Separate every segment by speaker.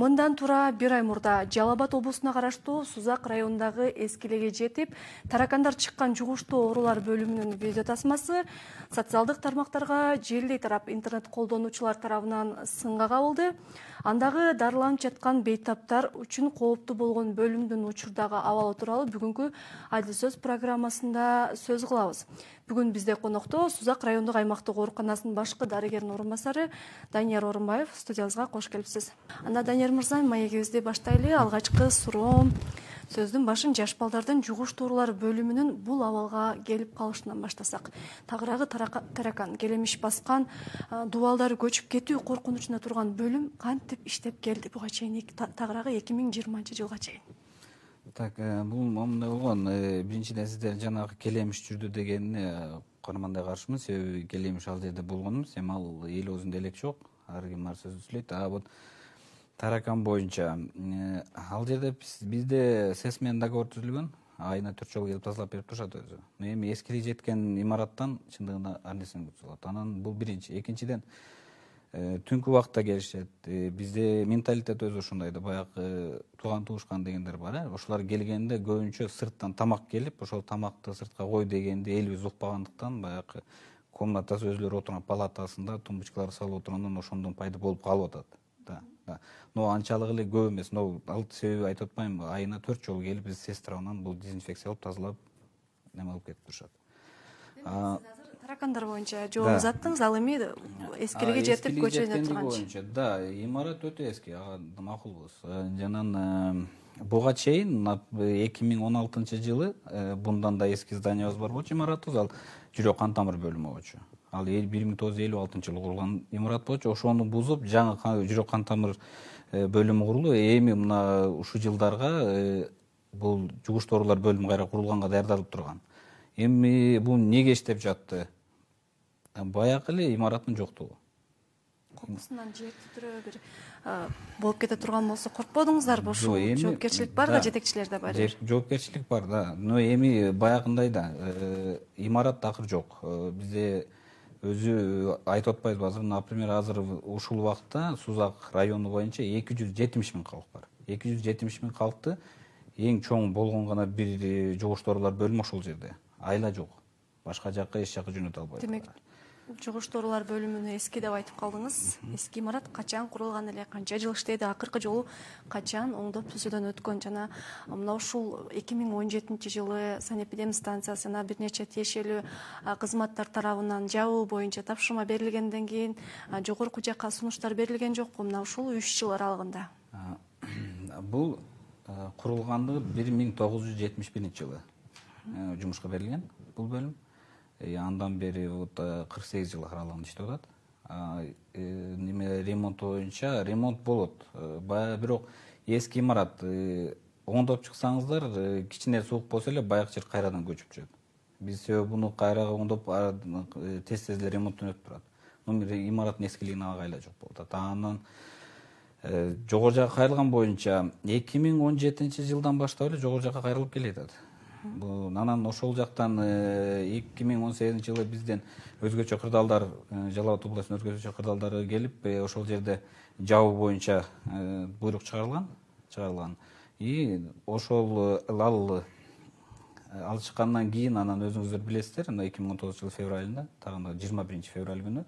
Speaker 1: мындан туура бир ай мурда жалал абад облусуна караштуу сузак районундагы эски элеге жетип таракандар чыккан жугуштуу оорулар бөлүмүнүн видео тасмасы социалдык тармактарга желдей тарап интернет колдонуучулар тарабынан сынга кабылды андагы дарыланып жаткан бейтаптар үчүн кооптуу болгон бөлүмдүн учурдагы абалы тууралуу бүгүнкү адил сөз программасында сөз кылабыз. Бүгүн бизде конокто сузак райондук аймактык ооруканасынын башкы дарыгеринин орун басары данияр орунбаев студиябызга кош келипсиз анда данияр мырза маегибизди баштайлы алгачкы суроом сөздүн башын жаш балдардын жугуштуу оорулар бөлүмүнүн бул абалга келип калышынан баштасак. Тагыраагы таракан келемиш баскан дубалдары көчүп кетүү коркунучунда турган бөлүм кантип иштеп келди буга чейин тагыраагы эки миң жыйырманчы жылга чейин.
Speaker 2: Так э, бул момундай болгон э, биринчиден сиздер жанагы келемиш жүрдү дегенине каармандай каршымын себеби келемиш ал жерде болгон эмес эми ал эл оозунда элек жок. Ар ким ар сөздү сүйлөйт. А вот таракан боюнча э, ал жерде бизде сэс менен договор түзүлгөн. Айына төрт жолу келип тазалап берип турушат өзү. Эми эскилиги жеткен имараттан чындыгында ар нерсени алат анан бул биринчи. Экинчиден э, түнкү убакытта келишет. Э, бизде менталитет өзү ушундай да баягы тууган туушкан дегендер бар э. Ошолор келгенде көбүнчө сырттан тамак келип ошол тамакты сыртка кой дегенди элибиз укпагандыктан баягы комнатасы өзүлөрү отурган палатасында тумбочкаларды салып отургандан ошондон пайда болуп калып атат но анчалык эле көп эмес. Но ал себеби айтып атпаймынбы айына төрт жолу келип биз сэс тарабынан бул дезинфекциялап тазалап неме кылып кетип турушат.
Speaker 1: Азыр таракандар боюнча жообун узаттыңыз ал эми эски элеге жетип көчөдө турганчы боюнча
Speaker 2: да имарат өтө эски ага макулбуз жанан э, буга чейин эки миң он алтынчы жылы э, bundan да эски зданиябыз бар болчу имаратыбыз. Ал жүрөк кан тамыр бөлүмү болчу ал бир миң тогуз жүз элүү алтынчы жылы курулган имарат болчу ошону бузуп жаңы жүрөк кан тамыр э, бөлүмү курулду эми мына ушул жылдарга э, бул жугуштуу оорулар бөлүмү кайра курулганга даярдалып турган. Эми бул эмнеге иштеп жатты? Баягы эле имараттын жоктугу.
Speaker 1: Кокусунан жээктүү түрө бир болуп кете турган болсо коркподуңуздарбы ушул жоопкерчилик бар да жетекчилерде бир?
Speaker 2: Жоопкерчилик бар да. Но эми баягындай да э, имарат такыр жок. Бизде өзү айтып атпайбызбы азыр например азыр ушул убакытта сузак району боюнча эки жүз жетимиш миң калк бар. Эки жүз жетимиш миң калкты эң чоң болгон гана бир э, жугуштуу оорулар бөлүмү ошол жерде. Айла жок. Башка жака эч жака жөнөтө албайбыз
Speaker 1: демек жугуштуу оорулар бөлүмүнү эски деп айтып калдыңыз. Эски имарат качан курулган эле канча жыл иштеди акыркы жолу качан оңдоп түзүүдөн өткөн? Жана мына ушул эки миң он жетинчи жылы санэпидемстанциясы жана бир нече тиешелүү кызматтар тарабынан жабуу боюнча тапшырма берилгенден кийин жогорку жакка сунуштар берилген жокпу? Мына ушул үч жыл аралыгында.
Speaker 2: Бул курулгандыгы бир миң тогуз жүз жетимиш биринчи жылы э, жумушка берилген бул бөлүм андан бери вот кырк сегиз жыл аралыгында иштеп атат. Э, неме ремонт боюнча ремонт болот. Э, баягы бирок эски имарат э, оңдоп чыксаңыздар кичине суук болсо эле баягы жер кайрадан көчүп түшөт биз себеби буну кайра оңдоп тез тез эле ремонттон өтүп турат. Имараттын эскилигине ага айла жок болуп атат. Анан жогору жакка кайрылган боюнча эки миң он жетинчи жылдан баштап эле жогору жакка кайрылып келатат анан ошол жактан э, эки миң он сегизинчи жылы бизден өзгөчө кырдаалдар э, жалал абад областынын өзгөчө кырдаалдары келип э, ошол жерде жабуу боюнча буйрук чыгарылган чыгарылган. И ошол ал ал чыккандан кийин анан өзүңүздөр билесиздер мына эки миң он тогузунчу жылы февраль айында тагы жыйырма биринчи февраль күнү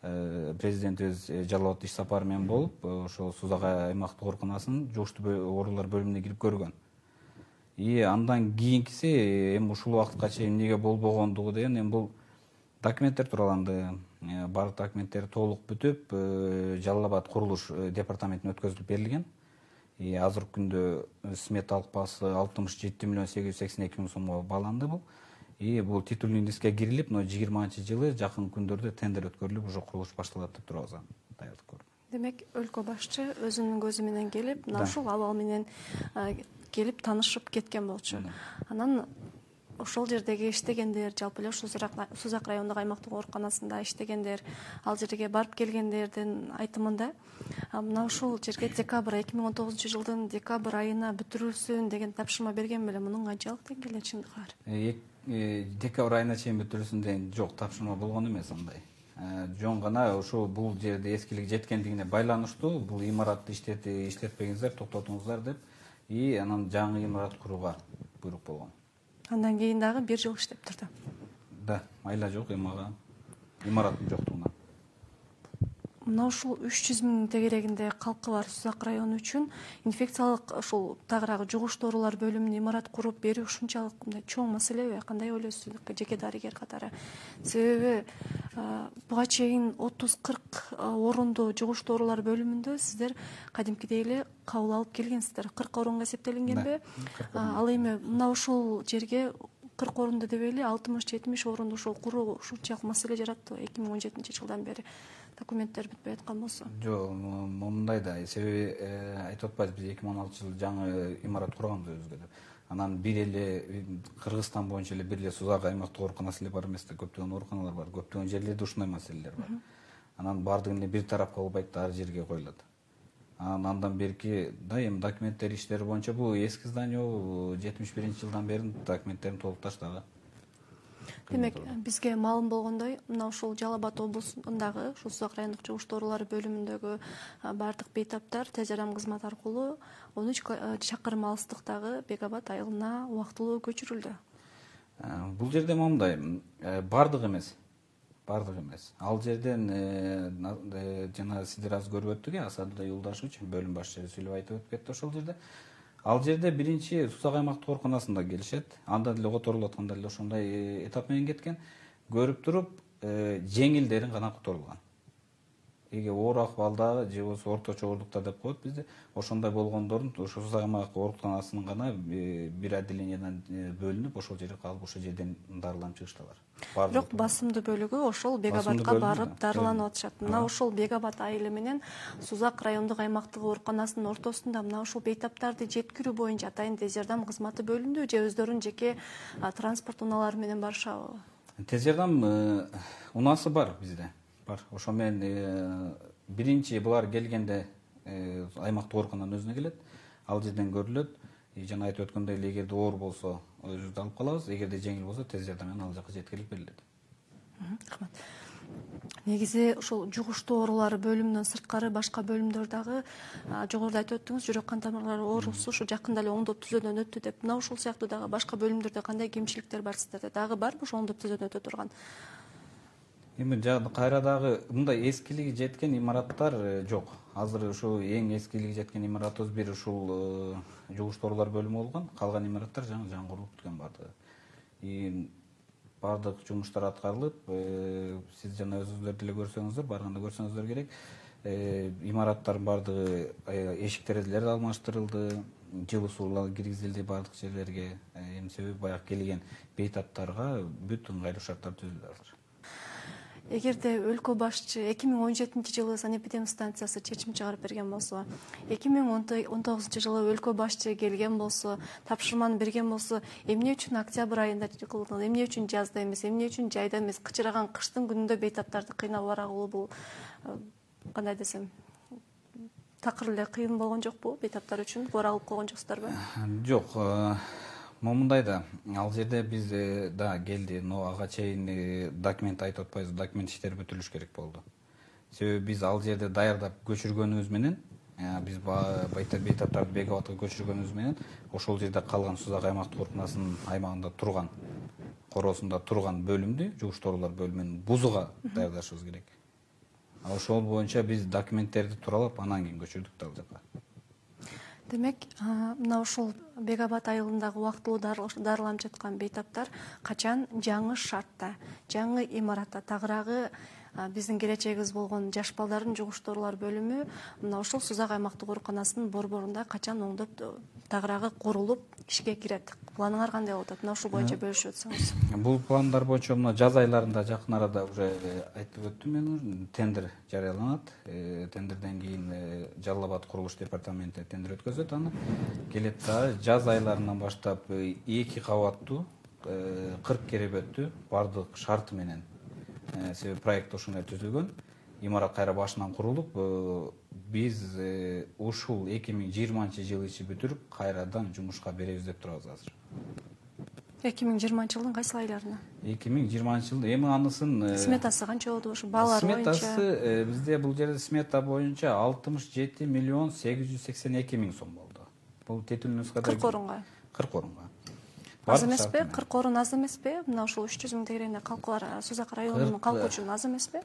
Speaker 2: президентибиз жалал абадда иш сапары менен болуп ошол сузак аймактык ооруканасынын жугуштуу оорулар бөлүмүнө кирип көргөн и андан кийинкиси эми ушул убакытка чейин эмнеге болбогондугу деген эми бул документтер туураланды. Э, баардык документтер толук бүтүп э, жалал абад курулуш э, департаментине өткөзүлүп берилген. И азыркы күндө сметалык баасы алтымыш жети миллион сегиз жүз сексен эки миң сомго бааланды бул. И бул титульный листке кирилип мына жыйырманчы жылы жакын күндөрдө тендер өткөрүлүп уже курулуш башталат деп турабыз даярдык көрүп
Speaker 1: демек өлкө башчы өзүнүн көзү менен келип мына ушул абал менен келип таанышып кеткен болчу. Анан ошол жердеги иштегендер жалпы эле ушул сузак райондук аймактык ооруканасында иштегендер ал жерге барып келгендердин айтымында мына ушул жерге декабрь эки миң он тогузунчу жылдын декабрь айына бүтүрүлсүн деген тапшырма берген беле мунун канчалык келет чындыгы бар
Speaker 2: э, э, декабрь айына чейин бүтүрүлсүн деген жок тапшырма болгон эмес андай. Жөн гана ушул бул жерде эскилиги жеткендигине байланыштуу бул имаратты иштетпеңиздер токтотуңуздар деп и анан жаңы имарат курууга буйрук болгон.
Speaker 1: Андан кийин дагы бир жыл иштеп турду.
Speaker 2: Да айла жок эми имараттын жоктугуна
Speaker 1: мына ушул үч жүз миңдин тегерегинде калкы бар сузак району үчүн инфекциялык ушул тагыраагы жугуштуу оорулар бөлүмүн имарат куруп берүү ушунчалык мындай чоң маселеби кандай ойлойсуз жеке дарыгер катары. Себеби буга чейин отуз кырк орунду жугуштуу оорулар бөлүмүндө сиздер кадимкидей эле кабыл алып келгенсиздер. Кырк орунга эсептелингенби ал эми мына ушул жерге кырк орунду дебейли алтымыш жетимиш орунду ушул куруу ушунчалык маселе жараттыбы эки миң он жетинчи жылдан бери. Документтер бүтпөй аткан болсо.
Speaker 2: Жок момундай да. Себеби э, айтып атпайбызбы биз эки миң он алтынчы жылы жаңы имарат курганбыз өзүбүзгө деп анан бир эле кыргызстан боюнча эле бир эле сузак аймактык ооруканасы эле бар эмес да көптөгөн ооруканалар бар көптөгөн жерлерде ушундай маселелер бар. Анан баардыгы эле бир тарапка болбойт да ар жерге коюлат. Анан андан берки да эми документтер иштери боюнча бул эски зданиебу жетимиш биринчи жылдан бери документтерин толукташтагы
Speaker 1: демек бизге маалым болгондой мына ушул жалал абад облусундагы ушул сузак райондук жугуштуу оорулар бөлүмүндөгү баардык бейтаптар тез жардам кызматы аркылуу он үч чакырым алыстыктагы бек абад айылына убактылуу көчүрүлдү.
Speaker 2: Бул жерде момундай э, баардыгы эмес баардыгы эмес. Ал жерден э, э, жана сиздер азыр көрүп өттүк э асадый юлдашевич бөлүм башчысы сүйлөп айтып өтүп кетти ошол жерде ал жерде биринчи сузак аймактык ооруканасында келишет. Анда деле которулуп атканда деле ошондой э, этап менен кеткен. Көрүп туруп э, жеңилдерин гана которулган эги оор акыбалдагы же болбосо орточо оорлукта деп коет. Бизде ошондой болгондордун ошо аймак ооруканасынын гана э, бир отделениядан бөлүнүп ошол жерге калып ошол жерден дарыланып чыгыштылар
Speaker 1: бирок басымдуу бөлүгү ошол бек абадка барып дарыланып атышат. Мына ошол бек абад айылы менен сузак райондук аймактык ооруканасынын ортосунда мына ушул бейтаптарды жеткирүү боюнча атайын тез жардам кызматы бөлүндүбү же өздөрүнүн жеке транспорт унаалары менен барышабы?
Speaker 2: Тез жардам унаасы бар бизде бар. Ошо менен э, биринчи булар келгенде э, аймактык оорукананын өзүнө келет ал жерден көрүлөт. Жана айтып өткөндөй эле эгерде оор болсо өзүбүз алып калабыз эгерде жеңил болсо тез жардам менен ал жака жеткирилип берилет.
Speaker 1: Рахмат. Негизи ушул жугуштуу оорулар бөлүмүнөн сырткары башка бөлүмдөр дагы жогоруда айтып өттүңүз жүрөк кан тамырлары оорусу ушу жакында эле оңдоп түзөөдөн өттү деп. Мына ушул сыяктуу дагы башка бөлүмдөрдө кандай кемчиликтер бар сиздерде? Дагы барбы ошо оңдоп түзөөдөн өтө турган
Speaker 2: эми кайра дагы мындай эскилиги жеткен имараттар э, жок. Азыр ушул эң эскилиги жеткен имаратыбыз бир ушул э, жугуштуу оорулар бөлүмү болгон. Калган имараттар жаңы жаңы курулуп бүткөн баардыгы и баардык жумуштар аткарылып э, сиз жана өзүңүздөр деле көрсөңүздөр барганда көрсөңүздөр керек. Имараттардын баардыгы эшик терезелери алмаштырылды. Жылуу суу киргизилди баардык жерлерге. Эми себеби баягы келген бейтаптарга бүт ыңгайлуу шарттар түзүлдү азыр
Speaker 1: эгерде өлкө башчы эки миң он жетинчи жылы санэпидем станциясы чечим чыгарып берген болсо эки миң он тогузунчу жылы өлкө башчы келген болсо тапшырманы берген болсо эмне үчүн октябрь айында кылдыңыз эмне үчүн жазда эмес эмне үчүн жайда эмес кычыраган кыштын күнүндө бейтаптарды кыйнап баргылуу бул э, кандай десем такыр эле кыйын болгон жокпу бейтаптар үчүн кубара кылып койгон жоксуздарбы
Speaker 2: жок э, момундай да. Ал жерде биз э, да келди. Но ага чейин э, документ айтып атпайбызбы документ иштери бүтүрүлүш керек болду. Себеби биз ал жерде даярдап көчүргөнүбүз менен э, биз бейтаптарды бек абадка көчүргөнүбүз менен ошол жерде калган сузак аймактык ооруканасынын аймагында турган короосунда турган бөлүмдү жугуштуу бөлүмүн бузууга даярдашыбыз керек. Ошол боюнча биз документтерди туралап анан кийин көчүрдүк да ал жака
Speaker 1: демек мына ушул бек абад айылындагы убактылуу дарыланып жаткан бейтаптар качан жаңы шартта жаңы имаратта тагыраагы биздин келечегибиз болгон жаш балдардын жугуштуу оорулар бөлүмү мына ушул сузак аймактык ооруканасынын борборунда качан оңдоп тагыраагы курулуп ишке кирет? Планыңар кандай болуп атат? Мына ушул боюнча бөлүшүп өтсөңүз.
Speaker 2: бул пландар боюнча мына жаз айларында жакын арада уже айтып өттүм мен тендер жарыяланат. Э, тендерден кийин э, жалал абад курулуш департаменти тендер өткөзөт. Аны келет дагы жаз айларынан баштап э, эки кабаттуу кырк керебеттүү баардык шарты менен Э, себеби проект ошондой түзүлгөн. Имарат кайра башынан курулуп э, биз э, ушул эки миң жыйырманчы жылы ичи бүтүрүп кайрадан жумушка беребиз деп турабыз азыр.
Speaker 1: Эки миң жыйырманчы жылдын кайсыл айларына?
Speaker 2: Эки миң жыйырманчы жылда эми анысын э,
Speaker 1: сметасы канча болду ошо баалар боюнча?
Speaker 2: сметасы бизде бул жерде смета боюнча алтымыш жети миллион сегиз жүз сексен эки миң сом болду. Бул нускада
Speaker 1: кырк орунга?
Speaker 2: Кырк орунга
Speaker 1: аз эмеспи кырк орун аз эмеспи мына ушул үч жүз миң тегерегинде калкуулар сузак районунун калкы үчүн аз эмеспи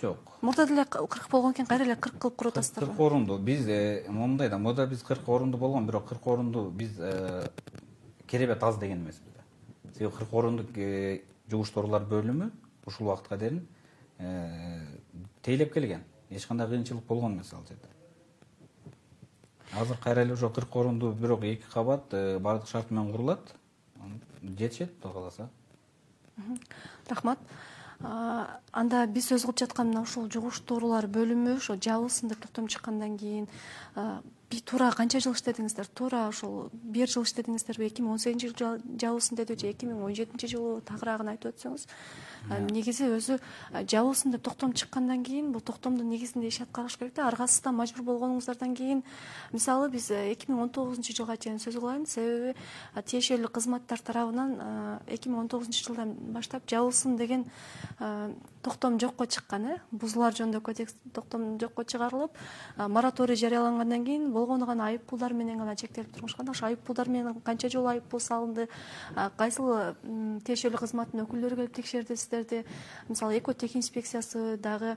Speaker 2: жок.
Speaker 1: Мурда деле кырк болгон экен кайра эле кырк кылып куруп
Speaker 2: кырк орунду. Биз э, момундай да мурда биз кырк орунду болгон бирок кырк орунду биз э, керебет аз деген эмес бизде себеби кырк орундук э, жугуштоолор бөлүмү ушул убакытка чейин тейлеп келген. Эч кандай кыйынчылык болгон эмес ал жерде. Азыр кайра эле ошо кырк орунду бирок эки кабат баардык шарты менен курулат жетишет кудай кааласа
Speaker 1: рахмат. Анда биз сөз кылып жаткан мына ушул жугуштуу бөлүмү ошо жабылсын деп токтом чыккандан кийин туура канча жыл иштедиңиздер? Туура ушул бир жыл иштедиңиздерби эки миң он сегизинчи жылы жабылсын деди же эки миң он жетинчи жылы тагыраагын айтып өтсөңүз негизи өзү жабылсын деп токтом чыккандан кийин бул токтомдун негизинде иш аткарыш керек да. Аргасыздан мажбур болгонуңуздардан кийин. Мисалы биз эки миң он тогузунчу жылга чейин сөз кылайын. Себеби тиешелүү кызматтар тарабынан эки миң он тогузунчу жылдан баштап жабылсын деген токтом жокко чыккан э. Бузуулар жөнүндө кодекс токтом жокко чыгарылып мораторий жарыялангандан кийин болгону гана айып пулдар менен гана чектелип турмушкан ошо айып пулдар менен канча жолу айып пул салынды кайсыл тиешелүү кызматтын өкүлдөрү келип текшерди мисалы эко тех инспекциясы дагы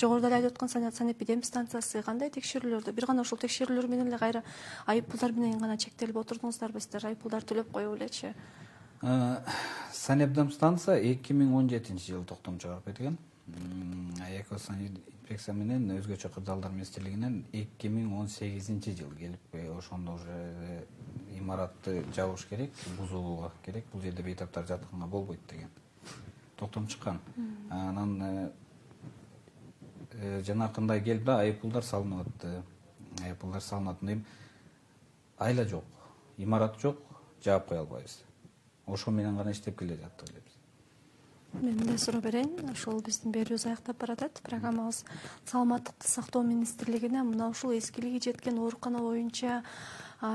Speaker 1: жогоруда эле айтып өткөн санэпидемстанциясы кандай текшерүүлөрдү бир гана ушул текшерүүлөр менен эле кайра айып пулдар менен гана чектелип отурдуңуздарбы сиздер айып пулдарды төлөп коюп элечи.
Speaker 2: Санэпидемстанция эки миң он жетинчи жылы токтом чыгарып кеткен менен өзгөчө кырдаалдар министрлигинен эки миң он сегизинчи жылы келип ошондо уже имаратты жабыш керек бузулууга керек бул жерде бейтаптар жатканга болбойт деген. Токтом чыккан. Анан э, э, жанакындай келип да айып пулдар салынып атты айып пулдар салынып эми айла жок имарат жок жаап кое албайбыз. Ошо менен гана иштеп келе жаттык эле биз
Speaker 1: мен мындай суроо берейин. Ушул биздин берүүбүз аяктап баратат программабыз. Саламаттыкты сактоо министрлигине мына ушул эскилиги жеткен оорукана боюнча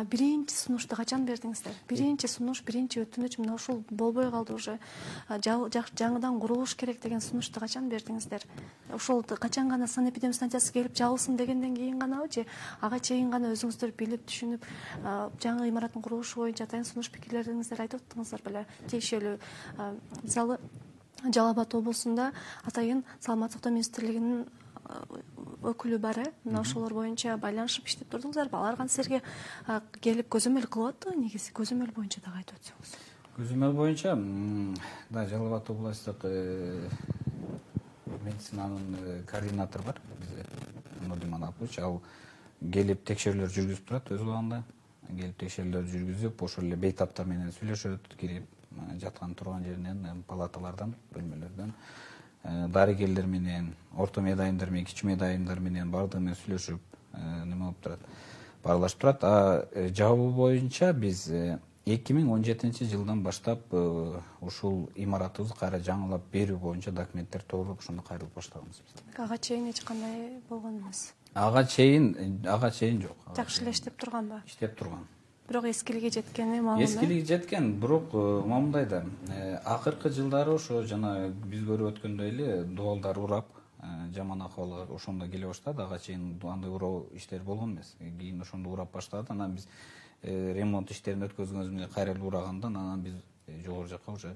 Speaker 1: биринчи сунушту качан бердиңиздер? Биринчи сунуш биринчи өтүнүч мына ушул болбой калды уже. Жаңыдан курулуш керек деген сунушту качан бердиңиздер? Ушул качан гана санэпидемстанциясы келип жабылсын дегенден кийин ганабы же ага чейин гана өзүңүздөр билип түшүнүп жаңы имараттын курулушу боюнча атайын сунуш пикирлериңиздерди айтып аттыңыздар беле. Тиешелүү мисалы жалал абад облусунда атайын саламаттык сактоо министрлигинин өкүлү бар э? Мына ошолор боюнча байланышып иштеп турдуңуздарбы алар кантип силерге келип көзөмөл кылып аттыбы негизи көзөмөл боюнча дагы айтып өтсөңүз.
Speaker 2: Көзөмөл боюнча да жалал абад областтык э, медицинанын э, координатору бар бизде. Манапович. Ал келип текшерүүлөр жүргүзүп турат өз убагында. Келип текшерүүлөрдү жүргүзүп ошол эле бейтаптар менен сүйлөшөт кирип жаткан турган жеринен палаталардан бөлмөлөрдөн. Э, дарыгерлер менен орто медайымдар менен кичүү медайымдар менен баардыгы менен сүйлөшүп э, неме болуп турат? Баарлашып турат. А э, жабуу боюнча биз эки миң он жетинчи жылдан баштап ушул имаратыбызды кайра жаңылап берүү боюнча документтер толтуруп ошондо кайрылып баштаганбыз биз.
Speaker 1: Ага чейин эч кандай болгон эмес.
Speaker 2: Ага чейин ага чейин жок.
Speaker 1: Жакшы эле иштеп турганбы
Speaker 2: иштеп турган
Speaker 1: бирок эскилиги жеткени маалым
Speaker 2: эскилиги жеткен бирок э, момундай да. Э, акыркы жылдары ошо жана биз көрүп өткөндөй эле дубалдар урап э, жаман акыбалга ошондо келе баштады. Ага чейин андай уроо иштери болгон эмес. Кийин ошондо урап баштады. Анан биз ремонт иштерин өткөзгөнүбүз менен кайра эле урагандан анан биз жогору жака уже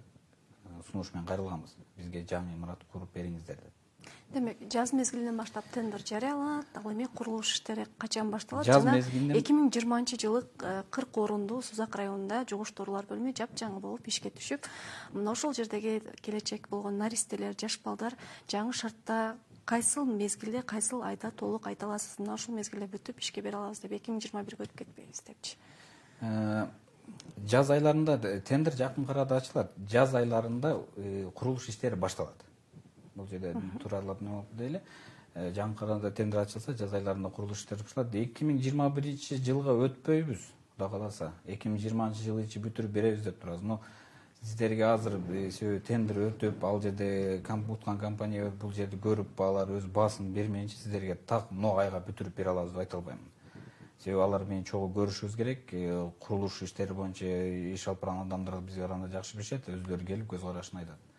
Speaker 2: сунуш менен кайрылганбыз. Бизге жаңы имарат куруп бериңиздер деп
Speaker 1: демек жаз мезгилинен баштап тендер жарыяланат ал эми курулуш иштери качан башталат?
Speaker 2: Жаз мезгилинен
Speaker 1: эки миң жыйырманчы жылы э, кырк орунду сузак районунда жугуштуу оорулар бөлүмү жапжаңы болуп ишке түшүп мына ошол жердеги келечек болгон наристелер жаш балдар жаңы шартта кайсыл мезгилде кайсыл айда толук айта аласыз? Мына ушул мезгилде бүтүп ишке бере алабыз деп эки миң жыйырма бирге өтүп кетпейбиз депчи.
Speaker 2: Э, жаз айларында тендер жакынкы арада ачылат. Жаз айларында э, курулуш иштери башталат бул жерде тууралап эме болуп эле жакынкы арада тендер ачылса жаз айларында курулуш иштери башталат эки миң жыйырма биринчи жылга өтпөйбүз кудай кааласа эки миң жыйырманчы жылы ичи бүтүрүп беребиз деп турабыз. Но сиздерге азыр э, себеби тендер өтүп ал жерде уткан компания бул жерди көрүп алар өзү баасын бермейинче сиздерге так мына айга бүтүрүп бере алабыз деп айта албайм себеби алар менен чогуу көрүшүбүз керек. Курулуш иштери боюнча иш алып барган адамдар бизге караганда жакшы билишет өздөрү келип көз карашын айтат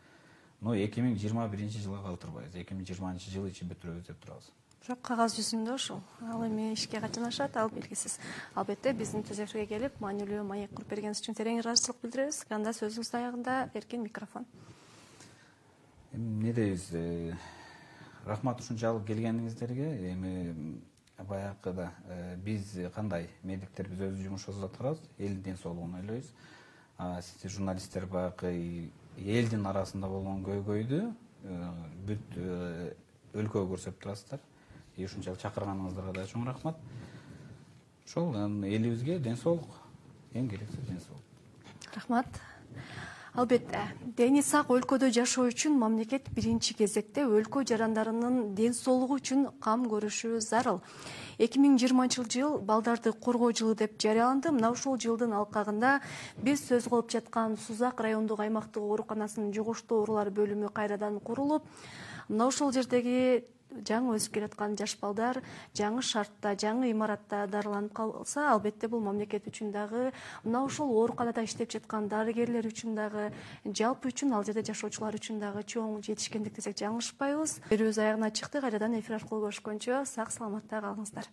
Speaker 2: но эки миң жыйырма биринчи жылга калтырбайбыз эки миң жыйырманчы жылы ичи бүтүрөбүз деп турабыз.
Speaker 1: Жок кагаз жүзүндө ушул ал эми ишке качан ашат ал белгисиз. Албетте биздин түз эфирге келип маанилүү маек куруп бергениңиз үчүн терең ыраазычылык билдиребиз. Анда сөзүбүздүн аягында эркин микрофон.
Speaker 2: Эми эмне дейбиз? Э, рахмат ушунчалык келгениңиздерге эми баягыда э, биз кандай медиктер биз өз жумушубузду аткарабыз элдин ден соолугун ойлойбуз. Сиздер журналисттер баягы элдин арасында болгон көйгөйдү э, бүт өлкөгө көрсөтүп турасыздар. И ушунчалык чакырганыңыздарга да чоң рахмат. Ошол элибизге ден соолук эң керектиси ден соолук.
Speaker 1: Рахмат. Албетте дени сак өлкөдө жашоо үчүн мамлекет биринчи кезекте өлкө жарандарынын ден соолугу үчүн кам көрүшү зарыл эки миң жыйырманчы жыл балдарды коргоо жылы деп жарыяланды. Мына ушул жылдын алкагында биз сөз кылып жаткан сузак райондук аймактык ооруканасынын жугуштуу оорулар бөлүмү кайрадан курулуп мына ошол жердеги жаңы өсүп келаткан жаш балдар жаңы шартта жаңы имаратта дарыланып калса албетте бул мамлекет үчүн дагы мына ушул ооруканада иштеп жаткан дарыгерлер үчүн дагы жалпы үчүн ал жерде жашоочулар үчүн дагы чоң жетишкендик десек жаңылышпайбыз берүүбүз аягына чыкты кайрадан эфир аркылуу көрүшкөнчө сак саламатта калыңыздар